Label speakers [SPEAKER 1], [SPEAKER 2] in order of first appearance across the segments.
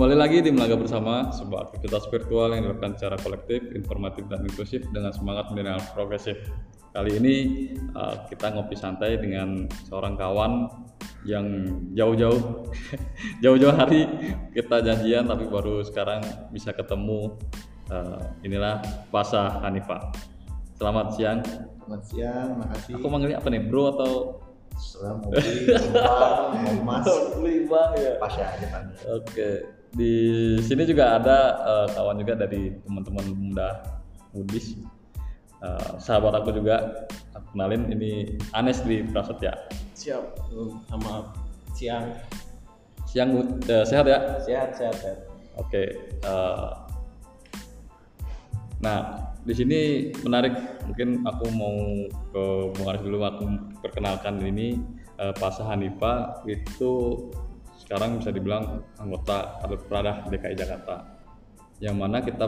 [SPEAKER 1] Kembali lagi di Melaga Bersama, sebuah aktivitas virtual yang dilakukan secara kolektif, informatif, dan inklusif dengan semangat milenial progresif. Kali ini uh, kita ngopi santai dengan seorang kawan yang jauh-jauh, jauh-jauh hari kita janjian tapi baru sekarang bisa ketemu. Uh, inilah Pasha Hanifa. Selamat siang.
[SPEAKER 2] Selamat siang, makasih.
[SPEAKER 1] Aku manggilnya apa nih, bro atau
[SPEAKER 2] Setelah mau beli, mau mas,
[SPEAKER 1] ya?
[SPEAKER 2] Pasha aja.
[SPEAKER 1] Oke, di sini juga ada eh, kawan juga dari teman-teman muda Mudis. Eh, sahabat aku juga, aku kenalin ini Anes di Prasetya.
[SPEAKER 3] Siap, sama siang.
[SPEAKER 1] Siang. Eh, sehat ya?
[SPEAKER 3] Sehat, sehat, sehat.
[SPEAKER 1] Oke. eh, nah, di sini menarik. Mungkin aku mau ke Bung Aris dulu. Aku perkenalkan ini Pasha Hanifa itu sekarang bisa dibilang anggota Prada DKI Jakarta. Yang mana kita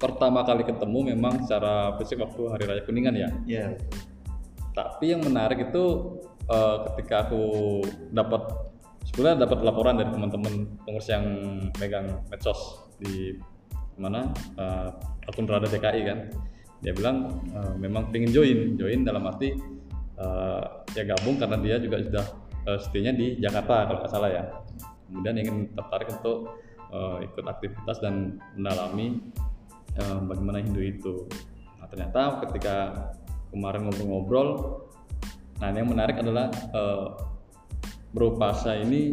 [SPEAKER 1] pertama kali ketemu memang secara fisik waktu Hari Raya Kuningan ya.
[SPEAKER 2] Ya,
[SPEAKER 1] Tapi yang menarik itu eh, ketika aku dapat sebenarnya dapat laporan dari teman-teman pengurus yang megang medsos di mana eh, akun Rada DKI kan. Dia bilang eh, memang pengen join, join dalam arti eh, ya gabung karena dia juga sudah eh, stay-nya di Jakarta kalau nggak salah ya. Kemudian ingin tertarik untuk eh, ikut aktivitas dan mendalami eh, bagaimana Hindu itu. Nah, ternyata ketika kemarin ngobrol-ngobrol, nah yang menarik adalah Bro Pasha ini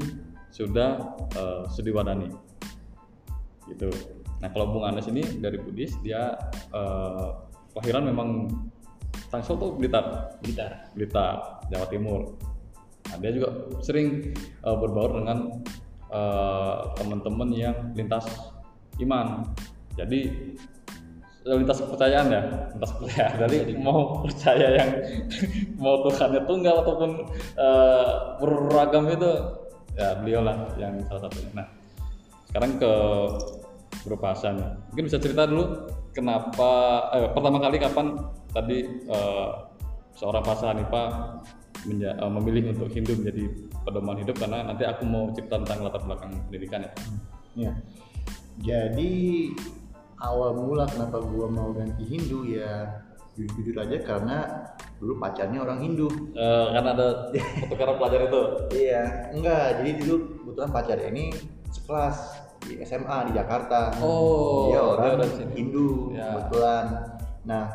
[SPEAKER 1] sudah eh, studi wadani, gitu. Nah kalau Bung Anes ini dari Budis, dia kelahiran memang Tangsel tuh Blitar,
[SPEAKER 3] Gitar.
[SPEAKER 1] Blitar, Jawa Timur. Nah, dia juga sering eh, berbaur dengan eh, teman-teman yang lintas iman. Jadi lintas kepercayaan ya, lintas kepercayaan. Jadi mau percaya yang mau Tuhannya tunggal ataupun eh, beragam itu, ya beliau lah yang salah satunya. Nah, sekarang ke Pasha nih. Mungkin bisa cerita dulu kenapa eh, pertama kali kapan tadi eh, seorang Pasha Hanifa menja- eh, memilih untuk Hindu menjadi pedoman hidup karena nanti aku mau cerita tentang latar belakang pendidikan ya.
[SPEAKER 2] ya. Jadi awal mula kenapa gua mau ganti Hindu ya jujur, jujur aja karena dulu pacarnya orang Hindu.
[SPEAKER 1] Eh, karena ada pertukaran pelajar itu.
[SPEAKER 2] Iya, enggak. Jadi dulu kebetulan pacar ini sekelas di SMA di Jakarta.
[SPEAKER 1] Oh,
[SPEAKER 2] dia orang
[SPEAKER 1] sini.
[SPEAKER 2] Hindu
[SPEAKER 1] Ya.
[SPEAKER 2] kebetulan. Nah,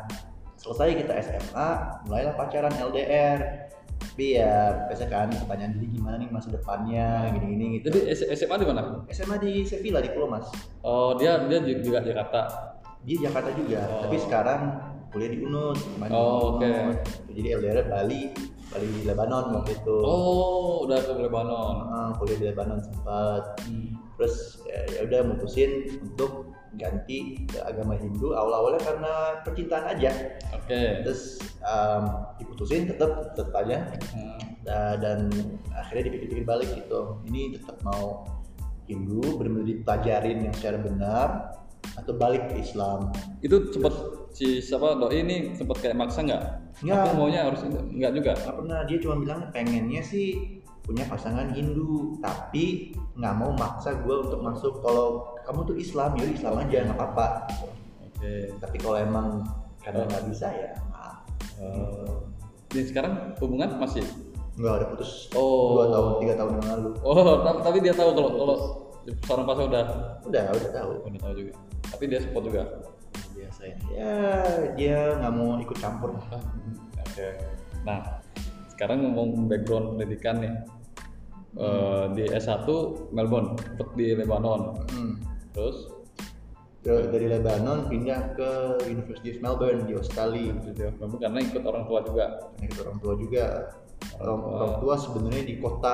[SPEAKER 2] selesai kita SMA, mulailah pacaran LDR. Tapi ya biasa kan pertanyaan jadi gimana nih masa depannya gini-gini gitu.
[SPEAKER 1] Jadi SMA di mana?
[SPEAKER 2] SMA di Sevilla di Pulau Mas.
[SPEAKER 1] Oh, dia dia ju- juga Jakarta.
[SPEAKER 2] Dia Jakarta juga,
[SPEAKER 1] Oh.
[SPEAKER 2] tapi sekarang kuliah di di
[SPEAKER 1] Oh, oke.
[SPEAKER 2] UNUD. Jadi LDR Bali, Bali di Lebanon waktu itu.
[SPEAKER 1] Oh, udah ke Lebanon.
[SPEAKER 2] Ah, kuliah di Lebanon sempat.
[SPEAKER 1] Hmm.
[SPEAKER 2] terus ya, ya udah mutusin untuk ganti ke agama Hindu awal-awalnya karena percintaan aja
[SPEAKER 1] Oke.
[SPEAKER 2] terus em, diputusin tetap tetap aja
[SPEAKER 1] Hmm.
[SPEAKER 2] Da- dan akhirnya dipikir-pikir balik gitu ini tetap mau Hindu benar-benar dipelajarin yang secara benar atau balik ke Islam
[SPEAKER 1] Itu cepet si siapa doi ini sempet kayak maksa nggak?
[SPEAKER 2] Nggak.
[SPEAKER 1] Aku maunya harus nggak juga.
[SPEAKER 2] nggak pernah dia cuma bilang pengennya sih punya pasangan Hindu tapi nggak mau maksa gue untuk masuk kalau kamu tuh Islam ya Islam aja nggak apa-apa
[SPEAKER 1] Oke.
[SPEAKER 2] tapi kalau emang karena nggak bisa ya maaf
[SPEAKER 1] Eh, Jadi sekarang hubungan masih?
[SPEAKER 2] nggak ada putus
[SPEAKER 1] Oh.
[SPEAKER 2] dua tahun tiga tahun yang lalu
[SPEAKER 1] Oh, tapi, dia tahu kalau kalau seorang pasang udah
[SPEAKER 2] udah udah tahu
[SPEAKER 1] udah tahu juga. Tapi dia support juga.
[SPEAKER 2] biasa ya ya dia nggak mau ikut campur
[SPEAKER 1] Ah, Oke. Nah, sekarang ngomong background pendidikan nih. Eh, di S1 Melbourne, di Lebanon.
[SPEAKER 2] hmm.
[SPEAKER 1] Terus
[SPEAKER 2] dari Lebanon pindah ke University of Melbourne di Australia
[SPEAKER 1] Melbourne karena ikut orang tua juga.
[SPEAKER 2] Karena ikut orang tua juga orang, orang tua sebenarnya di kota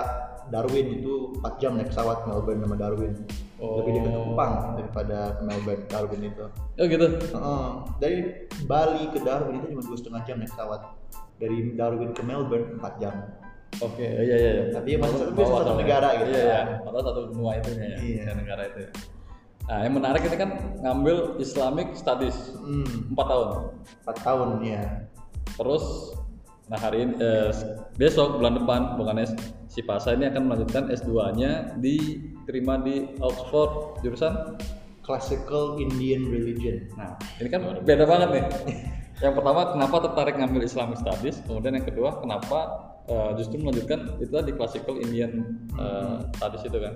[SPEAKER 2] Darwin itu 4 jam naik pesawat Melbourne sama Darwin
[SPEAKER 1] Oh.
[SPEAKER 2] lebih dekat ke Kupang daripada ke Melbourne Darwin itu
[SPEAKER 1] Oh gitu.
[SPEAKER 2] Heeh. dari Bali ke Darwin itu cuma dua setengah jam naik pesawat dari Darwin ke Melbourne 4 jam
[SPEAKER 1] Oke, iya iya iya.
[SPEAKER 2] Tapi
[SPEAKER 1] Bawa-
[SPEAKER 2] satu- biasa
[SPEAKER 1] bawa
[SPEAKER 2] satu negara gitu
[SPEAKER 1] Iya iya. Padahal satu benua itu ya.
[SPEAKER 2] Iya.
[SPEAKER 1] Negara itu. ya. Nah, yang menarik ini kan ngambil Islamic Studies
[SPEAKER 2] hmm,
[SPEAKER 1] 4 tahun.
[SPEAKER 2] 4 tahun ya
[SPEAKER 1] Terus nah hari ini eh, besok bulan depan Anes si Pasa ini akan melanjutkan S2-nya di diterima di Oxford jurusan
[SPEAKER 2] Classical Indian Religion.
[SPEAKER 1] Nah, ini kan beda banget nih. Yang pertama, kenapa tertarik ngambil Islamic Studies? Kemudian yang kedua, kenapa eh, justru melanjutkan itu tadi classical Indian eh, studies itu kan?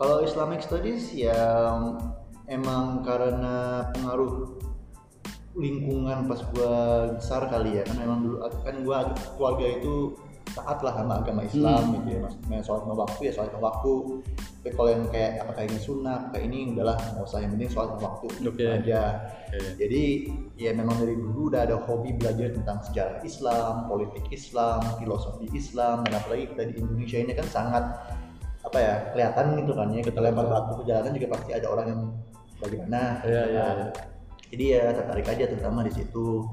[SPEAKER 2] Kalau Islamic Studies ya emang karena pengaruh lingkungan pas gua besar kali ya kan emang dulu kan gua keluarga itu taat lah sama agama Islam gitu ya maksudnya sholat lima waktu ya sholat lima waktu tapi kalau yang kayak apa kayak ini sunnah kayak ini udahlah nggak usah yang penting sholat lima waktu
[SPEAKER 1] Oke.
[SPEAKER 2] aja
[SPEAKER 1] Oke.
[SPEAKER 2] jadi ya memang dari dulu udah ada hobi belajar tentang sejarah Islam, politik Islam, filosofi Islam, dan apalagi kita di Indonesia ini kan sangat apa ya kelihatan gitu kan ya kita lempar batu ke jalanan juga pasti ada orang yang bagaimana.
[SPEAKER 1] Iya, iya,
[SPEAKER 2] Nah,
[SPEAKER 1] iya.
[SPEAKER 2] Jadi ya tertarik aja terutama di situ.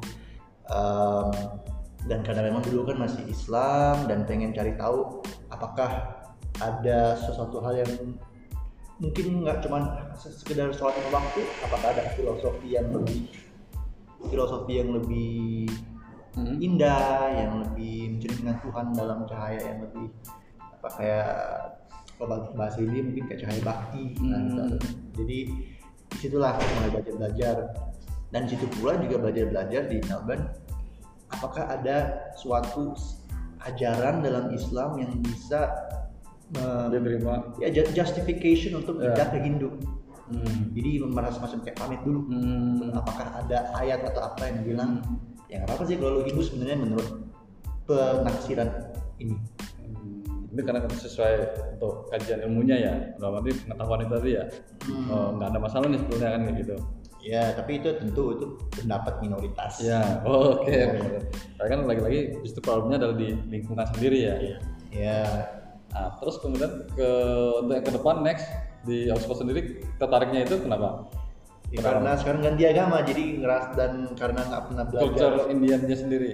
[SPEAKER 2] Em, dan karena memang dulu kan masih Islam dan pengen cari tahu apakah ada sesuatu hal yang mungkin nggak cuman sekedar sholat lima waktu apakah ada filosofi yang lebih filosofi yang lebih
[SPEAKER 1] Hmm.
[SPEAKER 2] indah yang lebih mencerminkan Tuhan dalam cahaya yang lebih apa kayak kalau bahasa- ini mungkin kayak cahaya bakti nah,
[SPEAKER 1] Hmm.
[SPEAKER 2] jadi di situlah mulai belajar belajar dan situ pula juga belajar belajar di Melbourne apakah ada suatu ajaran dalam Islam yang bisa um,
[SPEAKER 1] Diterima.
[SPEAKER 2] ya ju- justification untuk
[SPEAKER 1] Ya.
[SPEAKER 2] pindah ke Hindu
[SPEAKER 1] Hmm.
[SPEAKER 2] jadi merasa semacam kayak pamit dulu
[SPEAKER 1] Hmm.
[SPEAKER 2] apakah ada ayat atau apa yang bilang ya nggak apa sih kalau lu Hindu sebenarnya menurut penafsiran ini
[SPEAKER 1] Hmm. Ini karena sesuai untuk kajian ilmunya ya, dalam arti pengetahuan itu tadi ya,
[SPEAKER 2] Hmm.
[SPEAKER 1] Oh, nggak ada masalah nih sebelumnya kan kayak gitu.
[SPEAKER 2] Ya tapi itu tentu itu pendapat minoritas
[SPEAKER 1] Ya, oke. bener. Tapi kan lagi-lagi justru problemnya adalah di lingkungan sendiri ya.
[SPEAKER 2] ya
[SPEAKER 1] Nah, terus kemudian ke untuk yang ke depan next di Oxford sendiri tertariknya itu kenapa?
[SPEAKER 2] Ya, karena sekarang ganti agama jadi ngeras dan karena nggak pernah belajar
[SPEAKER 1] Culture Indiannya sendiri.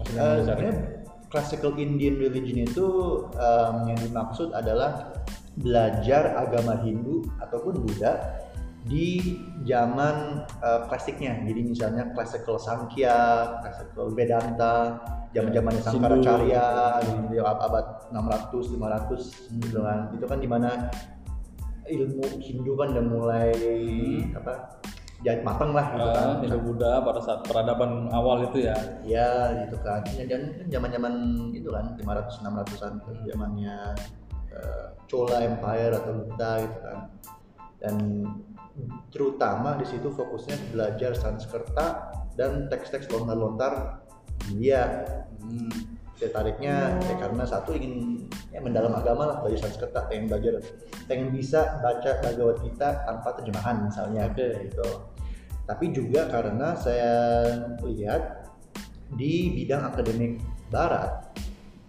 [SPEAKER 1] Maksudnya
[SPEAKER 2] sebenarnya classical Indian religion itu em, yang dimaksud adalah belajar agama Hindu ataupun Buddha di zaman eh, klasiknya jadi misalnya classical Sankhya, classical Vedanta, zaman-zamannya
[SPEAKER 1] Hindu.
[SPEAKER 2] Sangkaracarya di abad 600 500 gitu kan. Itu kan di mana ilmu Hindu kan udah mulai apa jahit mateng lah gitu kan.
[SPEAKER 1] Ah, Hindu Buddha pada saat peradaban awal itu ya.
[SPEAKER 2] Ya gitu kan. Ya, Dan kan zaman-zaman itu kan 500 600-an zamannya eh, Chola Empire atau Buddha gitu kan. Dan terutama di situ fokusnya belajar Sanskerta dan teks-teks lontar-lontar India.
[SPEAKER 1] Hmm.
[SPEAKER 2] Saya tariknya ya karena satu ingin ya mendalam agama lah belajar Sanskerta, pengen belajar, pengen bisa baca Bhagavad Gita tanpa terjemahan misalnya
[SPEAKER 1] Oke.
[SPEAKER 2] gitu. Tapi juga karena saya lihat di bidang akademik Barat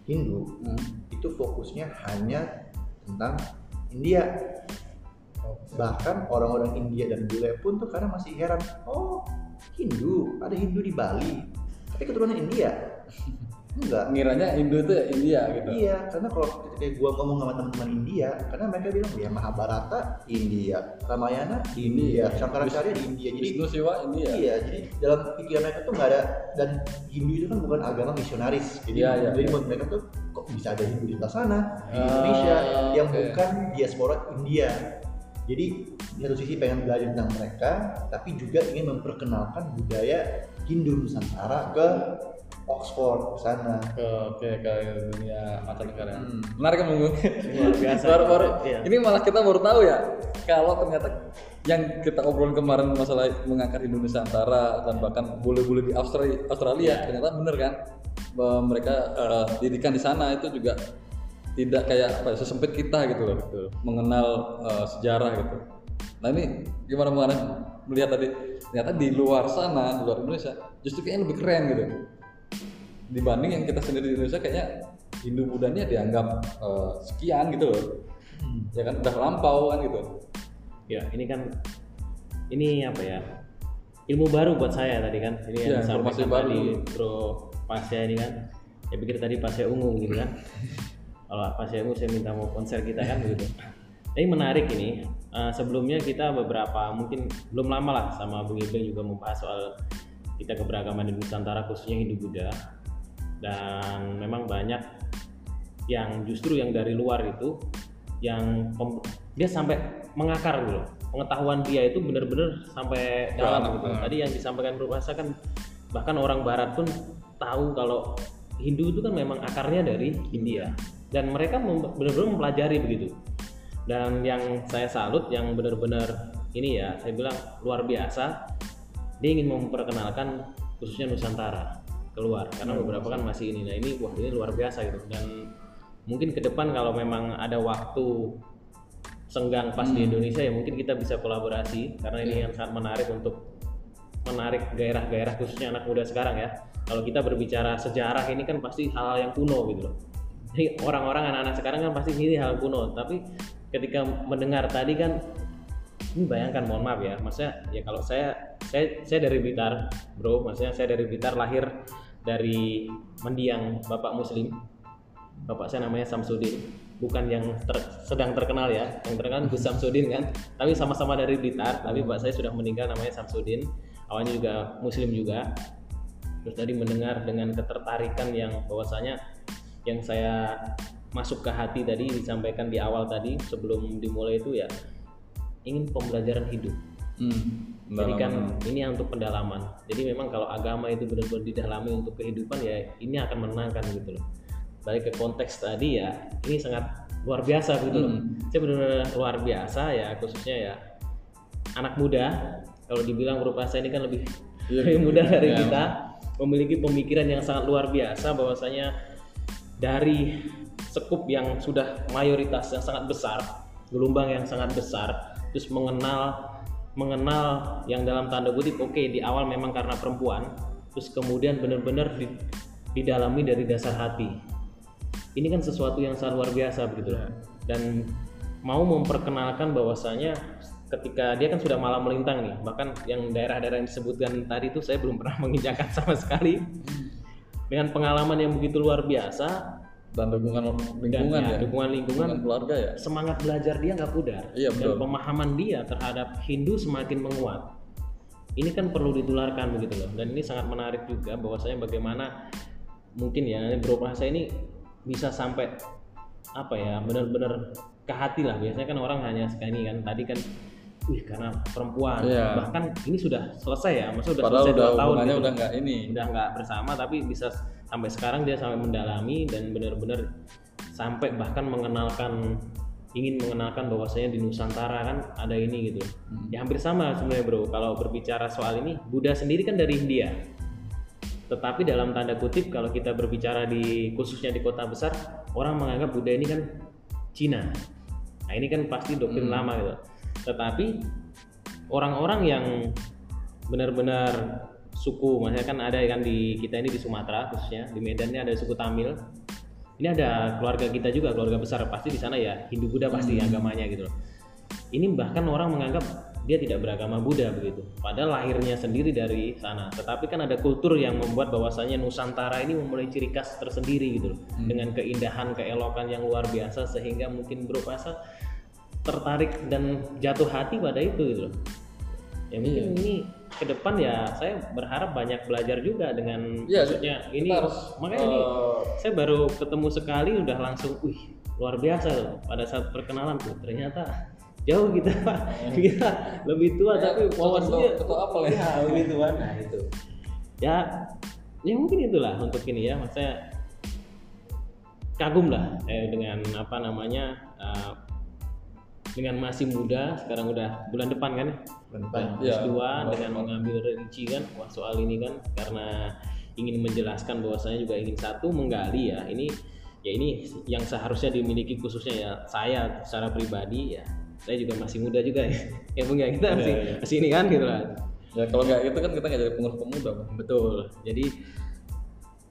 [SPEAKER 2] Hindu
[SPEAKER 1] Hmm.
[SPEAKER 2] itu fokusnya hanya tentang India. Bahkan orang-orang India dan bule pun tuh karena masih heran, oh Hindu, ada Hindu di Bali, tapi keturunan India. Enggak,
[SPEAKER 1] Ngiranya Hindu itu ya India gitu.
[SPEAKER 2] Iya, karena kalau ketika gua ngomong sama teman-teman India, karena mereka bilang ya Mahabharata India, Ramayana India, Sangkaracarya di India. Jadi
[SPEAKER 1] Wisnu Siwa India.
[SPEAKER 2] iya, jadi dalam pikiran mereka tuh nggak ada dan Hindu itu kan bukan agama misionaris. Jadi,
[SPEAKER 1] Iya, iya,
[SPEAKER 2] jadi
[SPEAKER 1] iya.
[SPEAKER 2] buat mereka tuh kok bisa ada Hindu di sana di
[SPEAKER 1] Ah,
[SPEAKER 2] Indonesia yang
[SPEAKER 1] oke.
[SPEAKER 2] bukan diaspora India. Jadi di satu sisi pengen belajar tentang mereka, tapi juga ingin memperkenalkan budaya Hindu Nusantara ke Oxford ke sana.
[SPEAKER 1] ke oke ke dunia mancanegara.
[SPEAKER 2] Hmm.
[SPEAKER 1] Menarik kan Bung?
[SPEAKER 3] Luar biasa.
[SPEAKER 1] baru, baru,
[SPEAKER 3] Iya.
[SPEAKER 1] Ini malah kita baru tahu ya kalau ternyata yang kita obrolin kemarin masalah mengangkat Indonesia Nusantara dan bahkan bule-bule di Australia, Australia ternyata bener kan mereka eh, didikan di sana itu juga tidak kayak apa ya, sesempit kita gitu loh gitu. mengenal eh, sejarah gitu. Nah ini gimana mengenai melihat tadi ternyata di luar sana di luar Indonesia justru kayaknya lebih keren gitu dibanding yang kita sendiri di Indonesia kayaknya Hindu Budanya dianggap eh, sekian gitu loh ya kan udah lampau kan gitu
[SPEAKER 3] Ya, ini kan ini apa ya? Ilmu baru buat saya tadi kan. Ini
[SPEAKER 1] Iya,
[SPEAKER 3] yang
[SPEAKER 1] informasi baru.
[SPEAKER 3] tadi Bro Pasya ini kan. Saya pikir tadi Pasya ungu gitu kan. Kalau Pasya ungu saya minta mau konser kita kan begitu. Tapi menarik ini. Eh, sebelumnya kita beberapa mungkin belum lama lah sama Bung Ibeng juga membahas soal kita keberagaman di Nusantara khususnya Hindu Buddha dan memang banyak yang justru yang dari luar itu yang dia sampai mengakar gitu loh. pengetahuan dia itu benar-benar sampai dalam gitu
[SPEAKER 1] hmm.
[SPEAKER 3] tadi yang disampaikan Bro Rasa kan bahkan orang Barat pun tahu kalau Hindu itu kan memang akarnya dari India dan mereka benar-benar mempelajari begitu. Dan yang saya salut yang benar-benar ini ya saya bilang luar biasa dia ingin memperkenalkan khususnya Nusantara keluar. Karena beberapa kan masih ini nah ini wah ini luar biasa gitu. Dan mungkin ke depan kalau memang ada waktu senggang pas di Indonesia ya mungkin kita bisa kolaborasi. Karena ini yang sangat menarik untuk menarik gairah-gairah khususnya anak muda sekarang ya. Kalau kita berbicara sejarah ini kan pasti hal yang kuno gitu loh jadi orang-orang anak-anak sekarang kan pasti ini hal kuno. Tapi ketika mendengar tadi kan ini bayangkan mohon maaf ya. Maksudnya ya kalau saya saya saya dari Blitar bro. Maksudnya saya dari Blitar lahir dari mendiang bapak muslim. Bapak saya namanya Samsudin. Bukan yang ter- sedang terkenal ya. Yang terkenal Gus Samsudin kan? Tapi sama-sama dari Blitar. Tapi bapak saya sudah meninggal namanya Samsudin. Awalnya juga muslim juga. Terus tadi mendengar dengan ketertarikan yang bahwasanya yang saya masuk ke hati tadi disampaikan di awal tadi sebelum dimulai itu ya ingin pembelajaran hidup
[SPEAKER 1] Hmm.
[SPEAKER 3] jadi kan ini untuk pendalaman jadi memang kalau agama itu benar-benar didalami untuk kehidupan ya ini akan menenangkan gitu loh balik ke konteks tadi ya ini sangat luar biasa gitu loh
[SPEAKER 1] Hmm.
[SPEAKER 3] saya benar-benar luar biasa ya khususnya ya anak muda kalau dibilang berupa saya ini kan lebih lebih muda dari
[SPEAKER 1] iya.
[SPEAKER 3] kita memiliki pemikiran yang sangat luar biasa bahwasanya dari sekup yang sudah mayoritas yang sangat besar gelombang yang sangat besar terus mengenal mengenal yang dalam tanda kutip oke di awal memang karena perempuan terus kemudian benar-benar di- didalami dari dasar hati. Ini kan sesuatu yang sangat luar biasa begitu.
[SPEAKER 1] Iya.
[SPEAKER 3] dan mau memperkenalkan bahwasanya ketika dia kan sudah malam melintang nih bahkan yang daerah-daerah yang disebutkan tadi itu saya belum pernah menginjakan sama sekali dengan pengalaman yang begitu luar biasa
[SPEAKER 1] dan dukungan
[SPEAKER 3] dan
[SPEAKER 1] lingkungan
[SPEAKER 3] ya,
[SPEAKER 1] ya,
[SPEAKER 3] dukungan lingkungan
[SPEAKER 1] keluarga ya.
[SPEAKER 3] semangat belajar dia nggak pudar.
[SPEAKER 1] Iya,
[SPEAKER 3] dan
[SPEAKER 1] betul.
[SPEAKER 3] pemahaman dia terhadap Hindu semakin menguat. Ini kan perlu ditularkan begitu loh. Dan ini sangat menarik juga bahwasanya bagaimana mungkin ya bro bahasa ini bisa sampai apa ya benar-benar ke hati lah. Biasanya kan orang hanya sekali kan tadi kan wih karena perempuan.
[SPEAKER 1] Iya.
[SPEAKER 3] bahkan ini sudah selesai ya maksudnya udah
[SPEAKER 1] padahal
[SPEAKER 3] selesai
[SPEAKER 1] udah
[SPEAKER 3] dua tahun gitu.
[SPEAKER 1] udah nggak ini.
[SPEAKER 3] Udah nggak bersama tapi bisa sampai sekarang dia sampai mendalami dan benar-benar sampai bahkan mengenalkan ingin mengenalkan bahwasanya di Nusantara kan ada ini gitu. Ya hampir sama sebenarnya bro. Kalau berbicara soal ini Buddha sendiri kan dari India. Tetapi dalam tanda kutip kalau kita berbicara di khususnya di kota besar orang menganggap Buddha ini kan Cina. Nah ini kan pasti doktrin lama gitu tetapi orang-orang yang benar-benar suku maksudnya kan ada kan di kita ini di Sumatera khususnya di Medan ini ada suku Tamil. Ini ada keluarga kita juga keluarga besar pasti di sana ya Hindu Buddha pasti agamanya gitu loh. Ini bahkan orang menganggap dia tidak beragama Buddha begitu padahal lahirnya sendiri dari sana. Tetapi kan ada kultur yang membuat bahwasanya Nusantara ini memulai ciri khas tersendiri gitu loh dengan keindahan keelokan yang luar biasa sehingga mungkin Bro tertarik dan jatuh hati pada itu gitu loh. Ya mungkin ini ke depan ya saya berharap banyak belajar juga dengan
[SPEAKER 1] Iya,
[SPEAKER 3] maksudnya ini.
[SPEAKER 1] harus,
[SPEAKER 3] makanya ini
[SPEAKER 1] eh,
[SPEAKER 3] saya baru ketemu sekali udah langsung wih luar biasa loh pada saat perkenalan tuh. Ternyata jauh kita kita lebih tua
[SPEAKER 1] Ya,
[SPEAKER 3] tapi wawasannya
[SPEAKER 1] ketua apel ya.
[SPEAKER 3] ya begitu kan nah itu. Ya ya mungkin itulah untuk ini ya. Maksudnya kagum lah eh, dengan apa namanya eh, dengan masih muda sekarang udah bulan depan kan
[SPEAKER 2] Bulan depan.
[SPEAKER 1] Iya,
[SPEAKER 3] S2
[SPEAKER 1] bulan
[SPEAKER 3] dengan
[SPEAKER 1] depan.
[SPEAKER 3] mengambil rinci kan wah soal ini kan karena ingin menjelaskan bahwasanya juga ingin satu menggali ya ini ya ini yang seharusnya dimiliki khususnya ya saya secara pribadi ya saya juga masih muda juga ya ya ya kita masih
[SPEAKER 1] iya.
[SPEAKER 3] masih ini kan gitu lah
[SPEAKER 1] ya kalau nggak gitu kan kita nggak jadi pengurus pemuda.
[SPEAKER 3] Betul. Jadi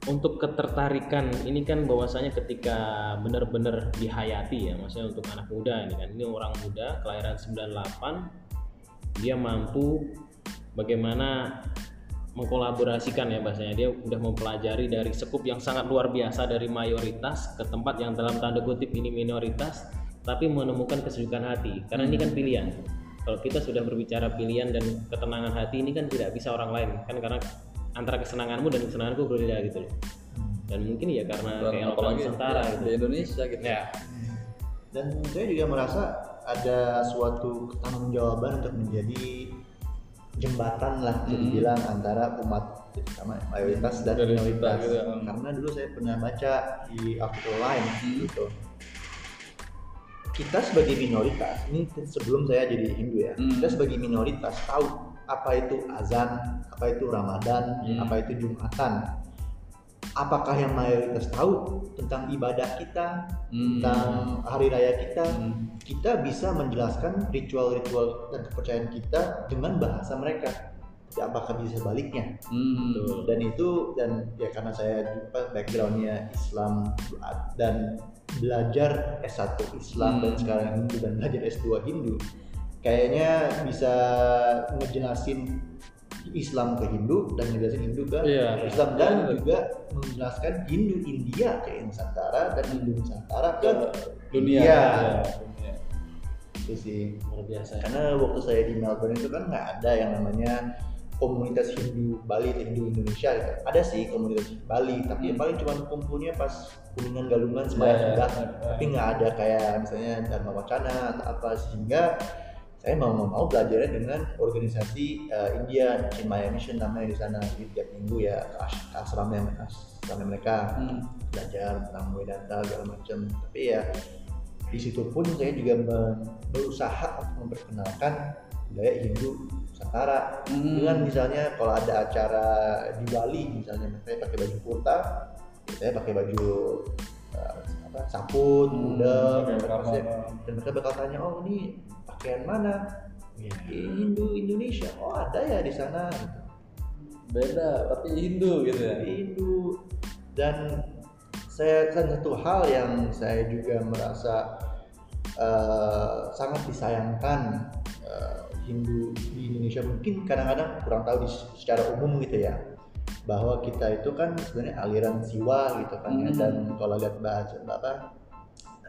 [SPEAKER 3] untuk ketertarikan ini kan bahwasanya ketika benar-benar dihayati ya, maksudnya untuk anak muda ini kan. Ini orang muda kelahiran 98 dia mampu bagaimana mengkolaborasikan ya bahasanya. Dia udah mempelajari dari sekup yang sangat luar biasa dari mayoritas ke tempat yang dalam tanda kutip ini minoritas tapi menemukan kesejukan hati. Karena ini kan pilihan. Kalau kita sudah berbicara pilihan dan ketenangan hati ini kan tidak bisa orang lain. Kan karena antara kesenanganmu dan kesenanganku berbeda gitu loh dan mungkin ya karena
[SPEAKER 1] Dan
[SPEAKER 3] keelokan
[SPEAKER 1] apalagi
[SPEAKER 3] Nusantara
[SPEAKER 1] ya,
[SPEAKER 3] gitu
[SPEAKER 1] di Indonesia gitu
[SPEAKER 3] ya
[SPEAKER 2] dan saya juga merasa ada suatu jawaban untuk menjadi jembatan lah bisa
[SPEAKER 1] Hmm.
[SPEAKER 2] dibilang antara umat sama mayoritas dan
[SPEAKER 1] Dari
[SPEAKER 2] minoritas.
[SPEAKER 1] gitu ya.
[SPEAKER 2] Karena dulu saya pernah baca di artikel lain
[SPEAKER 1] Hmm.
[SPEAKER 2] gitu. Kita sebagai minoritas, ini sebelum saya jadi Hindu ya,
[SPEAKER 1] Hmm.
[SPEAKER 2] kita sebagai minoritas tahu apa itu azan, apa itu Ramadan,
[SPEAKER 1] Hmm.
[SPEAKER 2] apa itu Jumatan. Apakah yang mayoritas tahu tentang ibadah kita,
[SPEAKER 1] Hmm.
[SPEAKER 2] tentang hari raya kita?
[SPEAKER 1] Hmm.
[SPEAKER 2] Kita bisa menjelaskan ritual-ritual dan kepercayaan kita dengan bahasa mereka. Ya, Apakah bisa sebaliknya?
[SPEAKER 1] Hmm.
[SPEAKER 2] dan itu dan ya karena saya juga backgroundnya Islam dan belajar S1 Islam dan
[SPEAKER 1] Hmm.
[SPEAKER 2] sekarang Hindu dan belajar S2 Hindu kayaknya bisa ngejelasin Islam ke Hindu dan ngejelasin Hindu ke
[SPEAKER 1] Iya.
[SPEAKER 2] Islam dan
[SPEAKER 1] Iya.
[SPEAKER 2] juga menjelaskan Hindu India ke Nusantara dan Hindu Nusantara ke
[SPEAKER 1] dunia.
[SPEAKER 2] Iya.
[SPEAKER 1] Ya, dunia.
[SPEAKER 2] itu sih
[SPEAKER 3] luar biasa
[SPEAKER 2] karena waktu saya di Melbourne itu kan nggak ada yang namanya komunitas Hindu Bali atau Hindu Indonesia gitu. ada sih komunitas Bali tapi yang paling cuma kumpulnya pas kuningan galungan sembahyang
[SPEAKER 1] Iya,
[SPEAKER 2] sudah
[SPEAKER 1] iya.
[SPEAKER 2] tapi nggak ada kayak misalnya Dharma Wacana atau apa sehingga saya mau mau mau belajarnya dengan organisasi eh, India Chinmaya Mission namanya di sana. Di tiap minggu ya ke as- ke asramnya asramnya mereka.
[SPEAKER 1] Hmm.
[SPEAKER 2] belajar tentang Vedanta segala macam. Tapi ya di situ pun saya juga berusaha untuk memperkenalkan budaya Hindu Nusantara.
[SPEAKER 1] Hmm.
[SPEAKER 2] dengan misalnya kalau ada acara di Bali misalnya saya pakai baju kurta ya saya pakai baju eh, apa saput
[SPEAKER 1] Hmm,
[SPEAKER 2] saya- dan mereka bakal tanya oh ini pakaian mana. "Ini Hindu Indonesia oh ada ya di sana gitu.
[SPEAKER 1] Beda, tapi Hindu gitu ya.
[SPEAKER 2] Hindu dan saya dan satu hal yang saya juga merasa eh, sangat disayangkan eh, Hindu di Indonesia mungkin kadang-kadang kurang tahu di, secara umum gitu ya bahwa kita itu kan sebenarnya aliran siwa gitu kan ya
[SPEAKER 1] Hmm.
[SPEAKER 2] dan kalau lihat baca apa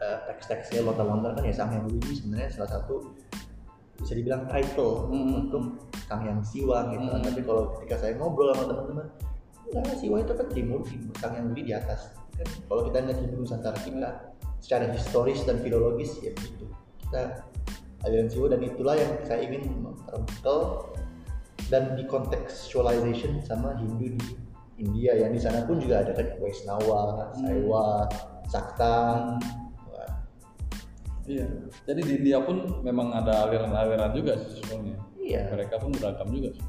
[SPEAKER 2] eh, teks-teksnya lontar-lontar kan ya Sang Widi sebenarnya salah satu bisa dibilang title
[SPEAKER 1] Hmm.
[SPEAKER 2] untuk Sang Hyang Siwa gitu.
[SPEAKER 1] Hmm.
[SPEAKER 2] tapi kalau ketika saya ngobrol sama teman-teman enggak Siwa itu kan timur timur Sang Hyang Widi di atas kan kalau kita ngeliat Hindu Nusantara kita secara historis dan filologis ya begitu kita aliran Siwa dan itulah yang saya ingin merangkel dan dikontekstualization sama Hindu di India yang di sana pun juga ada kan Vaisnava, Saiwa, Sakta, Wah,
[SPEAKER 1] Iya. Jadi di India pun memang ada aliran-aliran juga sih sebenarnya.
[SPEAKER 2] iya
[SPEAKER 1] Mereka pun beragam juga sih.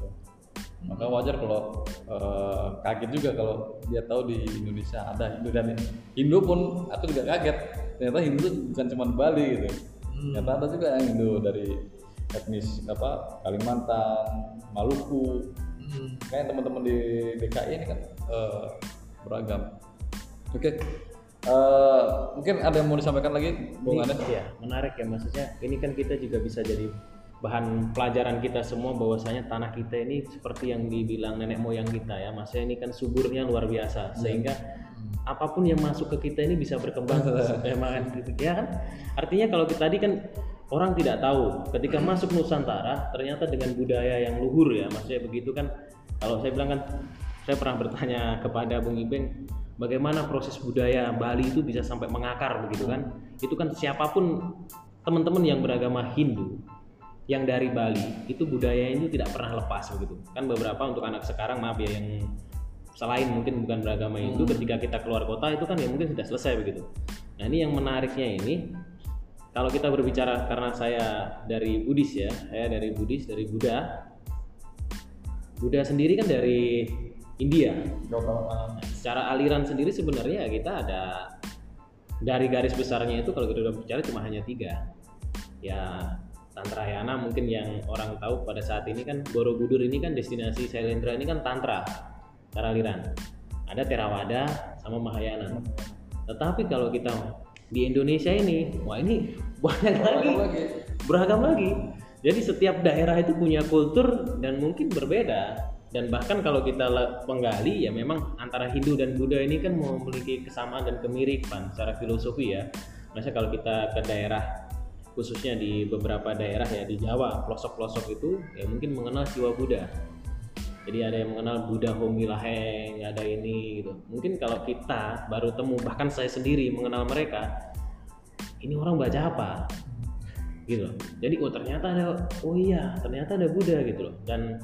[SPEAKER 1] Maka wajar kalau eh, kaget juga kalau dia tahu di Indonesia ada Hindu dan Hindu pun aku juga kaget. Ternyata Hindu bukan cuma Bali gitu.
[SPEAKER 2] Hmm.
[SPEAKER 1] Ternyata ada juga yang Hindu dari etnis apa Kalimantan, Maluku.
[SPEAKER 2] Hmm.
[SPEAKER 1] Kayak teman-teman di DKI ini kan eh, beragam. Oke. Eh, mungkin ada yang mau disampaikan lagi, Bung Anes?
[SPEAKER 3] iya, menarik ya maksudnya. Ini kan kita juga bisa jadi bahan pelajaran kita semua bahwasanya tanah kita ini seperti yang dibilang nenek moyang kita ya. Maksudnya ini kan suburnya luar biasa sehingga apa pun yang masuk ke kita ini bisa berkembang emang gitu ya kan. Artinya kalau kita tadi kan orang tidak tahu ketika masuk Nusantara ternyata dengan budaya yang luhur ya. Maksudnya begitu kan kalau saya bilang kan saya pernah bertanya kepada Bung Ibeng bagaimana proses budaya Bali itu bisa sampai mengakar begitu kan? Itu kan siapa pun teman-teman yang beragama Hindu yang dari Bali itu budaya itu tidak pernah lepas begitu. Kan beberapa untuk anak sekarang maaf ya yang selain mungkin bukan beragama Hindu ketika kita keluar kota itu kan ya mungkin sudah selesai begitu. Nah ini yang menariknya ini kalau kita berbicara karena saya dari Buddhis ya saya dari Buddhis dari Buddha. Buddha sendiri kan dari India. Nah, secara aliran sendiri sebenarnya ya kita ada dari garis besarnya itu kalau kita udah bicara cuma hanya tiga. Ya Tantrayana mungkin yang orang tahu pada saat ini kan Borobudur ini kan destinasi Sailendra ini kan Tantra cara aliran. Ada Theravada sama Mahayana. Tetapi kalau kita di Indonesia ini wah ini banyak lagi. Beragam lagi. Jadi setiap daerah itu punya kultur dan mungkin berbeda dan bahkan kalau kita menggali ya memang antara Hindu dan Buddha ini kan memiliki kesamaan dan kemiripan secara filosofi ya. Misalnya kalau kita ke daerah khususnya di beberapa daerah ya di Jawa pelosok-pelosok itu ya mungkin mengenal Siwa Buddha. Jadi ada yang mengenal Buddha Homilaheng, ada ini gitu. Mungkin kalau kita baru temu bahkan saya sendiri mengenal mereka, ini orang baca apa? gitu loh. jadi oh ternyata ada oh iya ternyata ada Buddha gitu loh dan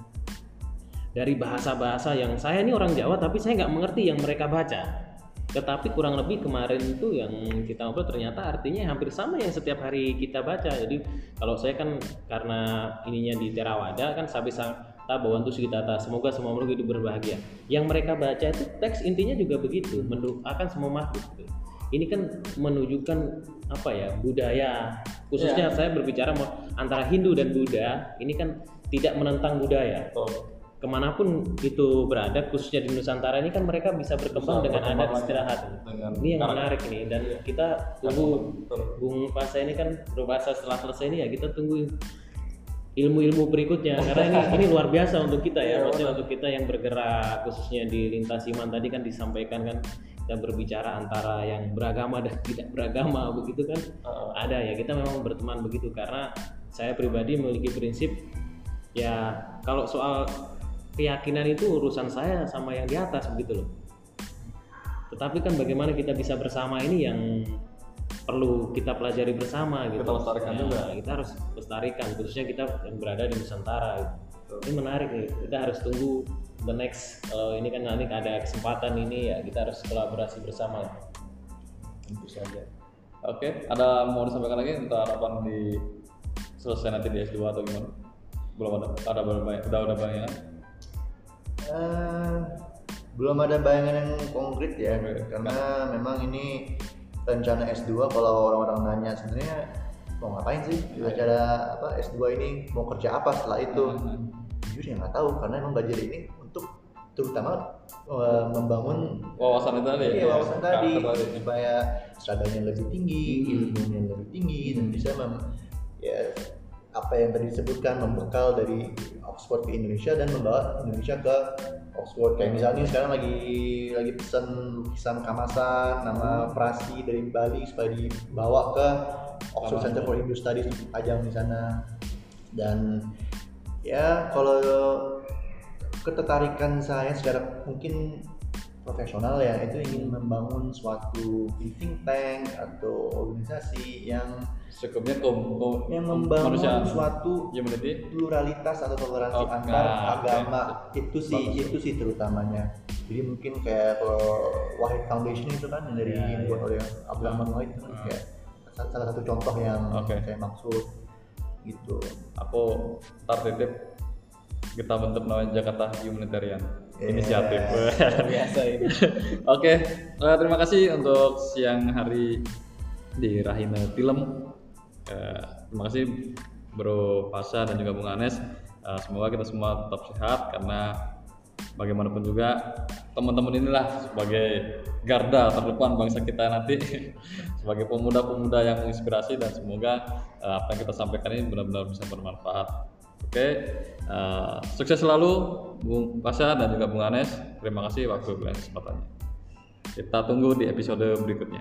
[SPEAKER 3] dari bahasa-bahasa yang saya ini orang Jawa tapi saya nggak mengerti yang mereka baca tetapi kurang lebih kemarin itu yang kita ngobrol ternyata artinya hampir sama yang setiap hari kita baca jadi kalau saya kan karena ininya di Terawada kan sabi ta bawantu tata semoga semua makhluk hidup berbahagia yang mereka baca itu teks intinya juga begitu mendoakan semua makhluk gitu. ini kan menunjukkan apa ya budaya khususnya
[SPEAKER 1] Ya.
[SPEAKER 3] saya berbicara antara Hindu dan Buddha ini kan tidak menentang budaya
[SPEAKER 1] Betul.
[SPEAKER 3] Ke mana pun itu berada khususnya di Nusantara ini kan mereka bisa berkembang
[SPEAKER 1] Bisa
[SPEAKER 3] dengan
[SPEAKER 1] lagi.
[SPEAKER 3] istirahat
[SPEAKER 1] Dengan
[SPEAKER 3] ini yang
[SPEAKER 1] karakter.
[SPEAKER 3] menarik nih dan kita tunggu
[SPEAKER 1] Betul.
[SPEAKER 3] Bung Fasa ini kan berbahasa setelah selesai ini ya kita tunggu ilmu-ilmu berikutnya karena ini ini luar biasa untuk kita ya maksudnya untuk kita yang bergerak khususnya di lintas iman tadi kan disampaikan kan kita berbicara antara yang beragama dan tidak beragama begitu kan ada ya kita memang berteman begitu karena saya pribadi memiliki prinsip ya kalau soal keyakinan itu urusan saya sama yang di atas begitu loh tetapi kan bagaimana kita bisa bersama ini yang perlu kita pelajari bersama gitu.
[SPEAKER 1] Kita lestarikan
[SPEAKER 3] Ya,
[SPEAKER 1] juga.
[SPEAKER 3] Kita harus lestarikan khususnya kita yang berada di Nusantara. gitu. Ini menarik nih. Kita harus tunggu the next kalau ini kan nanti ada kesempatan ini ya kita harus kolaborasi bersama. Tentu saja.
[SPEAKER 1] Oke, ada mau disampaikan lagi tentang harapan di selesai nanti di S2 atau gimana? Belum ada. Ada banyak. Udah udah banyak.
[SPEAKER 2] Eh, belum ada bayangan yang konkret ya
[SPEAKER 1] Oke.
[SPEAKER 2] karena memang ini rencana S2 kalau orang-orang nanya sebenarnya mau ngapain sih acara apa S2 ini mau kerja apa setelah itu
[SPEAKER 1] Hmm.
[SPEAKER 2] jujur ya nggak tahu karena emang belajar ini untuk terutama eh, membangun
[SPEAKER 1] Wawasan itu tadi.
[SPEAKER 2] iya,
[SPEAKER 1] ya?
[SPEAKER 2] wawasan tadi
[SPEAKER 1] Karakter
[SPEAKER 2] supaya stradanya lebih tinggi ilmunya lebih tinggi dan bisa mem, ya apa yang tadi disebutkan membekal dari Oxford ke Indonesia dan membawa Indonesia ke Oxford. Kayak misalnya sekarang lagi lagi pesan lukisan kamasan nama Prasi dari Bali supaya dibawa ke Oxford. Center for Indo Studies dipajang di sana. Dan ya kalau ketertarikan saya secara mungkin profesional ya itu ingin membangun suatu think tank atau organisasi yang
[SPEAKER 1] Secukupnya kom, kom,
[SPEAKER 2] yang membangun
[SPEAKER 1] manusia
[SPEAKER 2] suatu
[SPEAKER 1] humanity.
[SPEAKER 2] pluralitas atau toleransi
[SPEAKER 1] Oke,
[SPEAKER 2] antar
[SPEAKER 1] oke.
[SPEAKER 2] agama itu sih
[SPEAKER 1] Bagus.
[SPEAKER 2] itu sih terutamanya jadi mungkin kayak kalau Wahid Foundation itu kan yang dari
[SPEAKER 3] Ya,
[SPEAKER 2] yang dibuat oleh Abdurrahman Wahid itu kan kayak sa- salah satu contoh yang
[SPEAKER 1] Oke.
[SPEAKER 2] saya maksud gitu
[SPEAKER 1] Aku ntar titip kita bentuk namanya Jakarta Humanitarian
[SPEAKER 2] Iya.
[SPEAKER 1] Inisiatif.
[SPEAKER 3] Biasa ini.
[SPEAKER 1] Oke, eh, terima kasih untuk siang hari di Rahina Film. Eh, terima kasih Bro Pasha dan juga Bung Anes. Eh, semoga kita semua tetap sehat karena bagaimanapun juga teman-teman inilah sebagai garda terdepan bangsa kita nanti sebagai pemuda-pemuda yang menginspirasi dan semoga eh, apa yang kita sampaikan ini benar-benar bisa bermanfaat. Oke, eh, sukses selalu Bung Pasha dan juga Bung Anes. Terima kasih waktu dan kesempatannya. Kita tunggu di episode berikutnya.